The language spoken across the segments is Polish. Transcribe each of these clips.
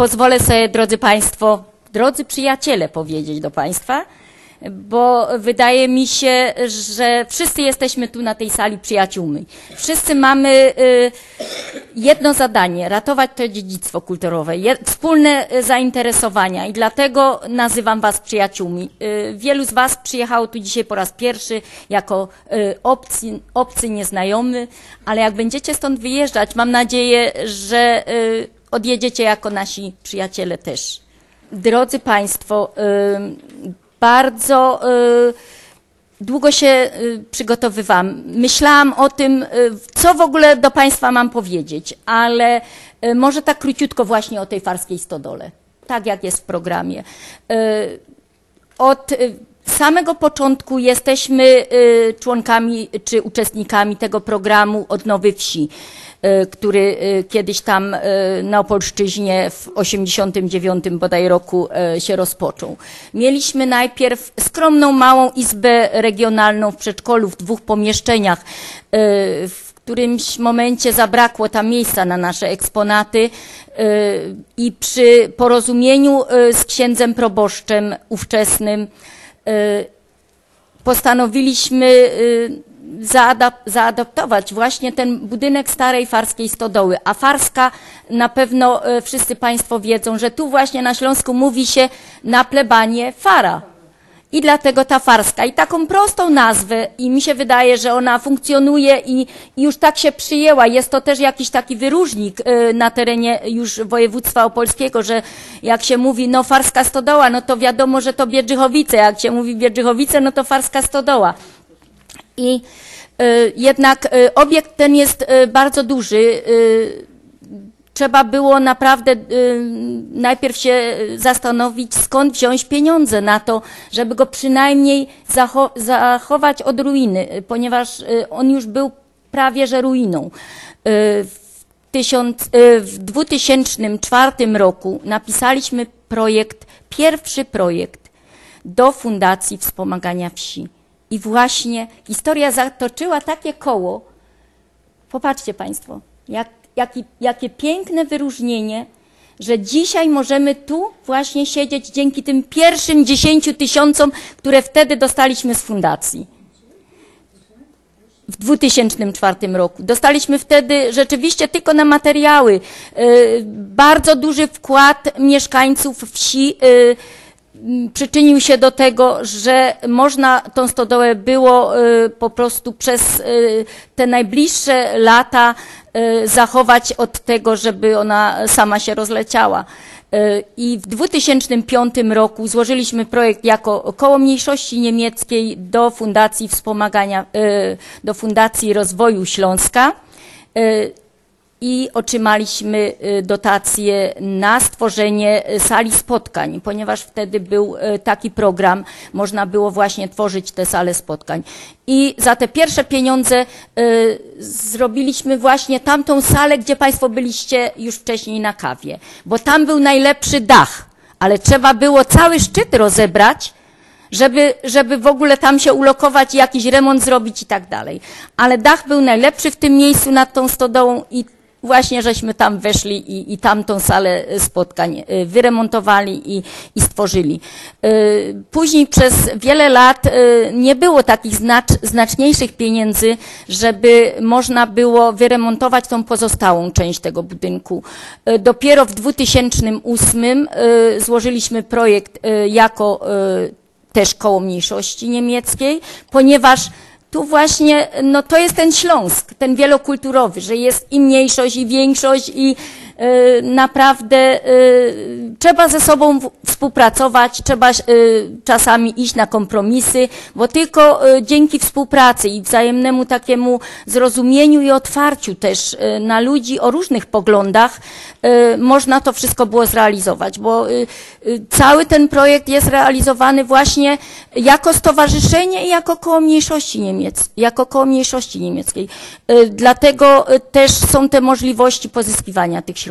pozwolę sobie, drodzy Państwo, drodzy przyjaciele, powiedzieć do Państwa, bo wydaje mi się, że wszyscy jesteśmy tu na tej sali przyjaciółmi. Wszyscy mamy y, jedno zadanie, ratować to dziedzictwo kulturowe, wspólne y, zainteresowania i dlatego nazywam Was przyjaciółmi. Y, wielu z Was przyjechało tu dzisiaj po raz pierwszy jako obcy, obcy, nieznajomy, ale jak będziecie stąd wyjeżdżać, mam nadzieję, że odjedziecie jako nasi przyjaciele też. Drodzy Państwo, bardzo y, długo się y, przygotowywałam. Myślałam o tym, y, co w ogóle do Państwa mam powiedzieć, ale może tak króciutko właśnie o tej farskiej stodole, tak jak jest w programie. Od samego początku jesteśmy y, członkami czy uczestnikami tego programu od Nowej Wsi, y, który y, kiedyś tam na Opolszczyźnie w 89 bodaj roku się rozpoczął. Mieliśmy najpierw skromną małą izbę regionalną w przedszkolu w dwóch pomieszczeniach, w którymś momencie zabrakło tam miejsca na nasze eksponaty i przy porozumieniu z księdzem proboszczem ówczesnym postanowiliśmy y, zaadap zaadaptować właśnie ten budynek starej farskiej stodoły. A farska na pewno y, wszyscy Państwo wiedzą, że tu właśnie na Śląsku mówi się na plebanie fara. I dlatego ta farska. I taką prostą nazwę, i mi się wydaje, że ona funkcjonuje i, i już tak się przyjęła. Jest to też jakiś taki wyróżnik y, na terenie już województwa opolskiego, że jak się mówi, no farska stodoła, no to wiadomo, że to Biedrzychowice. Jak się mówi Biedrzychowice, no to farska stodoła. I y, jednak y, obiekt ten jest y, bardzo duży. Y, trzeba było naprawdę y, najpierw się zastanowić, skąd wziąć pieniądze na to, żeby go przynajmniej zacho zachować od ruiny, y, ponieważ y, on już był prawie że ruiną. Y, w, tysiąc, y, w 2004 roku napisaliśmy projekt, pierwszy projekt do Fundacji Wspomagania Wsi. I właśnie historia zatoczyła takie koło. Popatrzcie Państwo, jak jaki, jakie piękne wyróżnienie, że dzisiaj możemy tu właśnie siedzieć dzięki tym pierwszym dziesięciu tysiącom, które wtedy dostaliśmy z fundacji. W 2004 roku. Dostaliśmy wtedy rzeczywiście tylko na materiały. y, Bardzo duży wkład mieszkańców wsi y, przyczynił się do tego, że można tą stodołę było y, po prostu przez te najbliższe lata zachować od tego, żeby ona sama się rozleciała. Y, I w 2005 roku złożyliśmy projekt jako koło mniejszości niemieckiej do Fundacji Wspomagania, y, do Fundacji Rozwoju Śląska. I otrzymaliśmy y, dotację na stworzenie y, sali spotkań, ponieważ wtedy był y, taki program, można było właśnie tworzyć te sale spotkań. I za te pierwsze pieniądze zrobiliśmy właśnie tamtą salę, gdzie Państwo byliście już wcześniej na kawie, bo tam był najlepszy dach, ale trzeba było cały szczyt rozebrać, żeby, żeby w ogóle tam się ulokować jakiś remont zrobić i tak dalej. Ale dach był najlepszy w tym miejscu nad tą stodołą i właśnie żeśmy tam weszli i, i tamtą salę spotkań y, wyremontowali i, i stworzyli. Y, Później przez wiele lat y, nie było takich znacz, znaczniejszych pieniędzy, żeby można było wyremontować tą pozostałą część tego budynku. Dopiero w 2008 y, złożyliśmy projekt jako też koło mniejszości niemieckiej, ponieważ tu właśnie, no to jest ten Śląsk, ten wielokulturowy, że jest i mniejszość, i większość, i naprawdę y, trzeba ze sobą współpracować, trzeba y, czasami iść na kompromisy, bo tylko y, dzięki współpracy i wzajemnemu takiemu zrozumieniu i otwarciu też y, na ludzi o różnych poglądach y, można to wszystko było zrealizować, bo y, y, cały ten projekt jest realizowany właśnie jako stowarzyszenie i jako koło mniejszości niemiec, jako koło mniejszości niemieckiej. Y, Dlatego y, też są te możliwości pozyskiwania tych środków.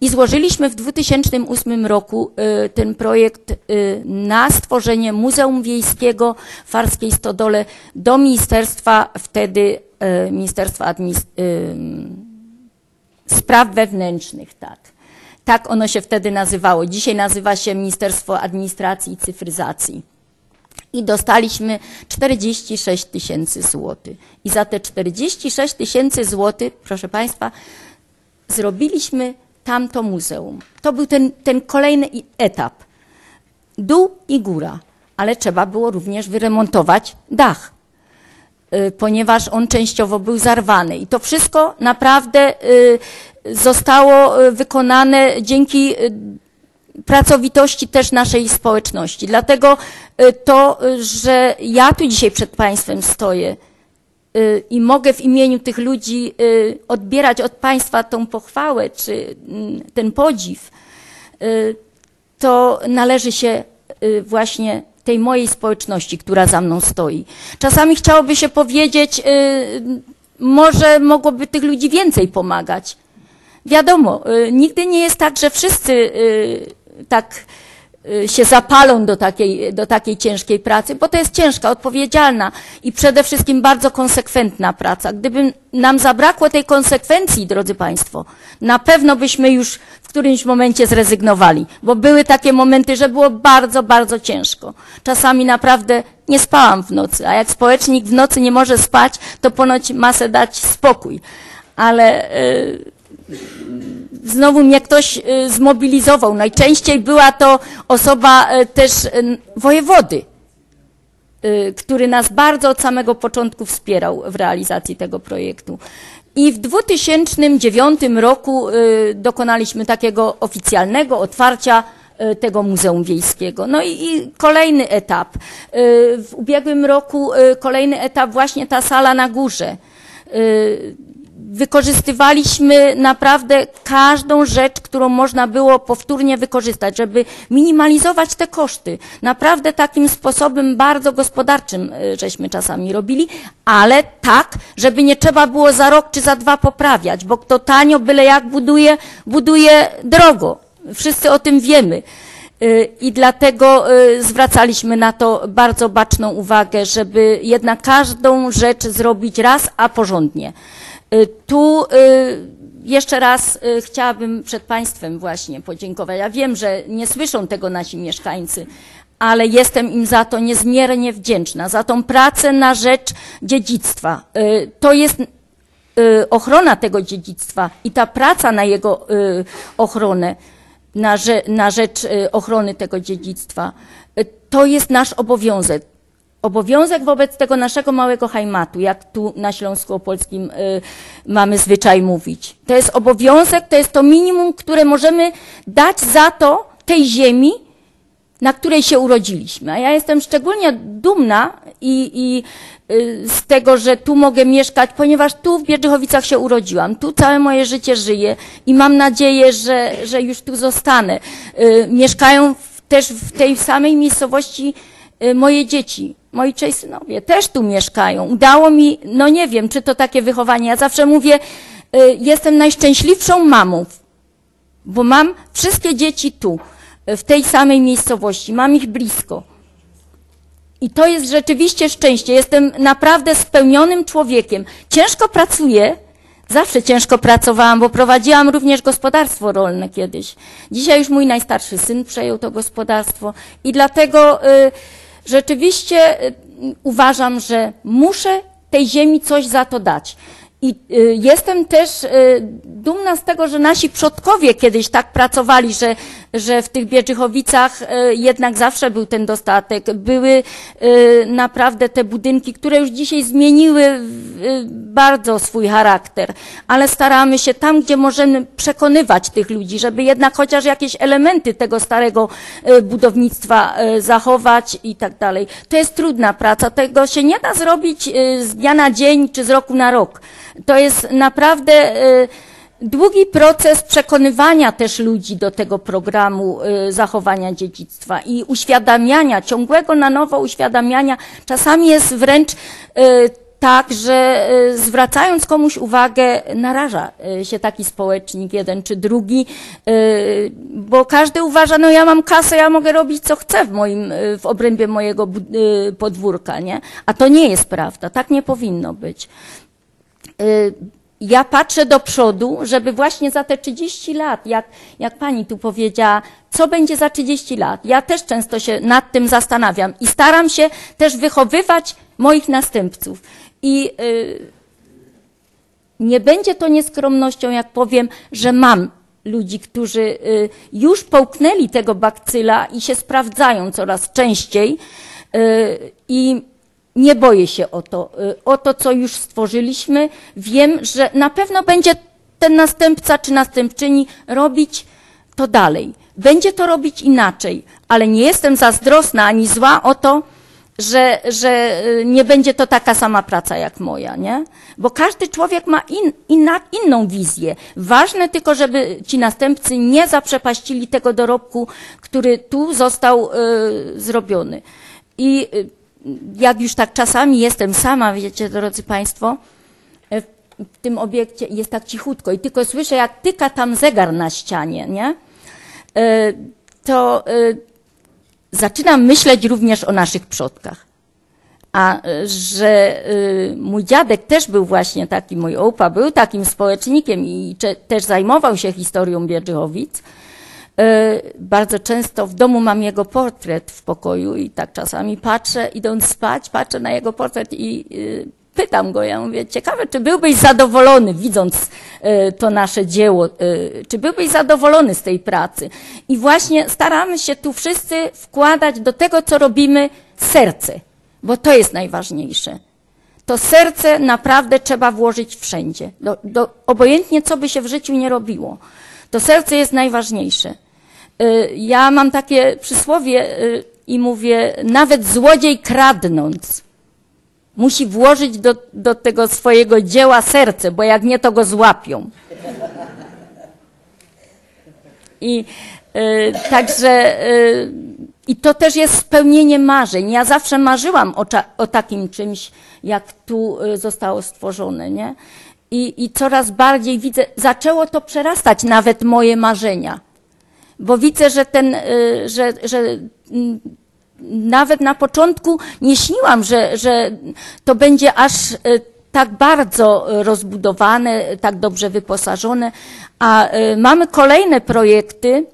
I złożyliśmy w 2008 roku y, ten projekt y, na stworzenie Muzeum Wiejskiego w Farskiej Stodole do Ministerstwa wtedy, y, Ministerstwa Administracji, Spraw Wewnętrznych, tak. Tak ono się wtedy nazywało. Dzisiaj nazywa się Ministerstwo Administracji i Cyfryzacji. I dostaliśmy 46 tysięcy złotych. I za te 46 tysięcy złotych, proszę Państwa, zrobiliśmy tamto muzeum. To był ten, ten kolejny etap. Dół i góra, ale trzeba było również wyremontować dach, y, ponieważ on częściowo był zarwany. I to wszystko naprawdę y, zostało y, wykonane dzięki pracowitości też naszej społeczności. Dlatego to, że ja tu dzisiaj przed Państwem stoję i mogę w imieniu tych ludzi y, odbierać od Państwa tą pochwałę czy mm, ten podziw, y, to należy się y, właśnie tej mojej społeczności, która za mną stoi. Czasami chciałoby się powiedzieć, y, może mogłoby tych ludzi więcej pomagać. Wiadomo, y, nigdy nie jest tak, że wszyscy y, tak y, się zapalą do takiej, do takiej ciężkiej pracy, bo to jest ciężka, odpowiedzialna i przede wszystkim bardzo konsekwentna praca. Gdyby nam zabrakło tej konsekwencji, drodzy Państwo, na pewno byśmy już w którymś momencie zrezygnowali, bo były takie momenty, że było bardzo, bardzo ciężko. Czasami naprawdę nie spałam w nocy, a jak społecznik w nocy nie może spać, to ponoć ma se dać spokój. Ale y, znowu mnie ktoś y, zmobilizował. Najczęściej była to osoba y, też y, wojewody, który nas bardzo od samego początku wspierał w realizacji tego projektu. I w 2009 roku dokonaliśmy takiego oficjalnego otwarcia tego Muzeum Wiejskiego. No i, i kolejny etap. W ubiegłym roku kolejny etap właśnie ta sala na górze. Wykorzystywaliśmy naprawdę każdą rzecz, którą można było powtórnie wykorzystać, żeby minimalizować te koszty. Naprawdę takim sposobem bardzo gospodarczym y, żeśmy czasami robili, ale tak, żeby nie trzeba było za rok czy za dwa poprawiać, bo kto tanio byle jak buduje, buduje drogo. Wszyscy o tym wiemy. Y, I dlatego y, zwracaliśmy na to bardzo baczną uwagę, żeby jednak każdą rzecz zrobić raz, a porządnie. Y, Tu y, jeszcze raz y, chciałabym przed Państwem właśnie podziękować. Ja wiem, że nie słyszą tego nasi mieszkańcy, ale jestem im za to niezmiernie wdzięczna, za tą pracę na rzecz dziedzictwa. To jest ochrona tego dziedzictwa i ta praca na jego ochronę, na, rze- na rzecz ochrony tego dziedzictwa, to jest nasz obowiązek. Obowiązek wobec tego naszego małego hajmatu, jak tu na Śląsku Opolskim y, mamy zwyczaj mówić. To jest obowiązek, to jest to minimum, które możemy dać za to tej ziemi, na której się urodziliśmy. A ja jestem szczególnie dumna i, i y, z tego, że tu mogę mieszkać, ponieważ tu w Biedrzychowicach się urodziłam. Tu całe moje życie żyję i mam nadzieję, że, że już tu zostanę. Y, Mieszkają w, też w tej samej miejscowości moje dzieci. Moi trzej synowie też tu mieszkają. Udało mi, no nie wiem, czy to takie wychowanie. Ja zawsze mówię, y, jestem najszczęśliwszą mamą, bo mam wszystkie dzieci tu, w tej samej miejscowości, mam ich blisko. I to jest rzeczywiście szczęście. Jestem naprawdę spełnionym człowiekiem. Ciężko pracuję, zawsze ciężko pracowałam, bo prowadziłam również gospodarstwo rolne kiedyś. Dzisiaj już mój najstarszy syn przejął to gospodarstwo i dlatego y, rzeczywiście y, uważam, że muszę tej ziemi coś za to dać. I y, jestem też y, dumna z tego, że nasi przodkowie kiedyś tak pracowali, że, że w tych Biedrzychowicach y, jednak zawsze był ten dostatek. Były y, naprawdę te budynki, które już dzisiaj zmieniły y, bardzo swój charakter, ale staramy się tam, gdzie możemy przekonywać tych ludzi, żeby jednak chociaż jakieś elementy tego starego budownictwa zachować i tak dalej. To jest trudna praca, tego się nie da zrobić z dnia na dzień czy z roku na rok. To jest naprawdę długi proces przekonywania też ludzi do tego programu y, zachowania dziedzictwa i uświadamiania, ciągłego na nowo uświadamiania. Czasami jest wręcz y, tak, że y, zwracając komuś uwagę, naraża się taki społecznik, jeden czy drugi, bo każdy uważa, no ja mam kasę, ja mogę robić co chcę w moim, w obrębie mojego podwórka, nie? A to nie jest prawda, tak nie powinno być. Ja patrzę do przodu, żeby właśnie za te 30 lat, jak, jak pani tu powiedziała, co będzie za 30 lat. Ja też często się nad tym zastanawiam i staram się też wychowywać moich następców. I y, nie będzie to nieskromnością, jak powiem, że mam ludzi, którzy y, już połknęli tego bakcyla i się sprawdzają coraz częściej y, i nie boję się o to, y, o to, co już stworzyliśmy. Wiem, że na pewno będzie ten następca czy następczyni robić to dalej. Będzie to robić inaczej, ale nie jestem zazdrosna ani zła o to, że, że nie będzie to taka sama praca jak moja, nie? Bo każdy człowiek ma in, inna, inną wizję. Ważne tylko, żeby ci następcy nie zaprzepaścili tego dorobku, który tu został y, zrobiony. I y, jak już tak czasami jestem sama, wiecie, drodzy Państwo, w, w tym obiekcie jest tak cichutko i tylko słyszę, jak tyka tam zegar na ścianie, nie? Y, to zaczynam myśleć również o naszych przodkach. A że mój dziadek też był właśnie taki, mój opa był takim społecznikiem i też zajmował się historią Biedrzychowic. Y, bardzo często w domu mam jego portret w pokoju i tak czasami patrzę, idąc spać, patrzę na jego portret i y, pytam go, ja mówię, ciekawe, czy byłbyś zadowolony, widząc y, to nasze dzieło, y, czy byłbyś zadowolony z tej pracy? I właśnie staramy się tu wszyscy wkładać do tego, co robimy, serce, bo to jest najważniejsze. To serce naprawdę trzeba włożyć wszędzie, do, do, obojętnie co by się w życiu nie robiło. To serce jest najważniejsze. Y, ja mam takie przysłowie i mówię, nawet złodziej kradnąc, musi włożyć do, do tego swojego dzieła serce, bo jak nie, to go złapią. I y, także y, i to też jest spełnienie marzeń. Ja zawsze marzyłam o, o takim czymś, jak tu y, zostało stworzone, nie? I, I coraz bardziej widzę, zaczęło to przerastać nawet moje marzenia. Bo widzę, że ten, że, że mm, nawet na początku nie śniłam, że, że to będzie aż e, tak bardzo rozbudowane, tak dobrze wyposażone, a e, mamy kolejne projekty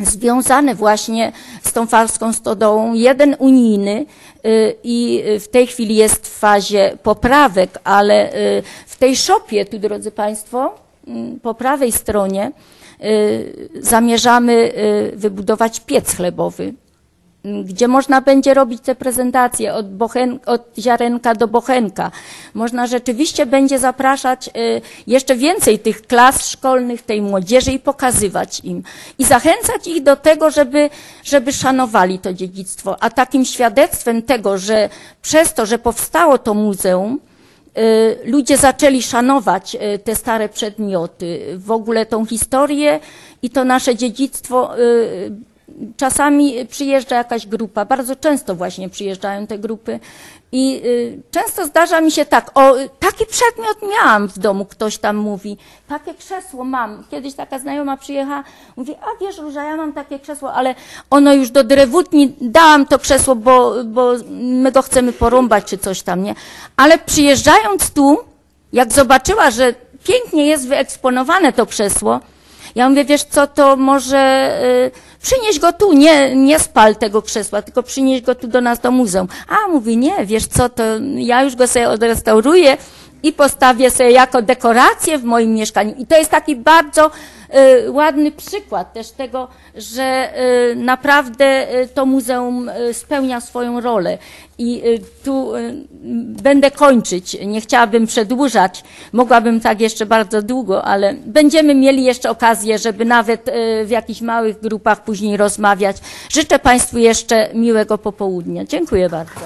związane właśnie z tą farską stodołą. Jeden unijny i w tej chwili jest w fazie poprawek, ale w tej szopie, tu drodzy Państwo, po prawej stronie zamierzamy wybudować piec chlebowy gdzie można będzie robić te prezentacje od, bochen, od ziarenka do bochenka. Można rzeczywiście będzie zapraszać y, jeszcze więcej tych klas szkolnych, tej młodzieży i pokazywać im. I zachęcać ich do tego, żeby, żeby szanowali to dziedzictwo. A takim świadectwem tego, że przez to, że powstało to muzeum, y, ludzie zaczęli szanować y, te stare przedmioty, w ogóle tą historię i to nasze dziedzictwo czasami przyjeżdża jakaś grupa, bardzo często właśnie przyjeżdżają te grupy i y, często zdarza mi się tak, o, taki przedmiot miałam w domu, ktoś tam mówi, takie krzesło mam. Kiedyś taka znajoma przyjechała, mówi, a wiesz Róża, ja mam takie krzesło, ale ono już do drewutni, dałam to krzesło, bo, bo my go chcemy porąbać czy coś tam, nie? Ale przyjeżdżając tu, jak zobaczyła, że pięknie jest wyeksponowane to krzesło, ja mówię, wiesz co, to może y, przynieś go tu, nie, nie spal tego krzesła, tylko przynieś go tu do nas do muzeum. A, mówi, nie, wiesz co, to ja już go sobie odrestauruję i postawię sobie jako dekorację w moim mieszkaniu. I to jest taki bardzo y, ładny przykład też tego, że y, naprawdę y, to muzeum spełnia swoją rolę. I tu będę kończyć. Nie chciałabym przedłużać. Mogłabym tak jeszcze bardzo długo, ale będziemy mieli jeszcze okazję, żeby nawet w jakichś małych grupach później rozmawiać. Życzę Państwu jeszcze miłego popołudnia. Dziękuję bardzo.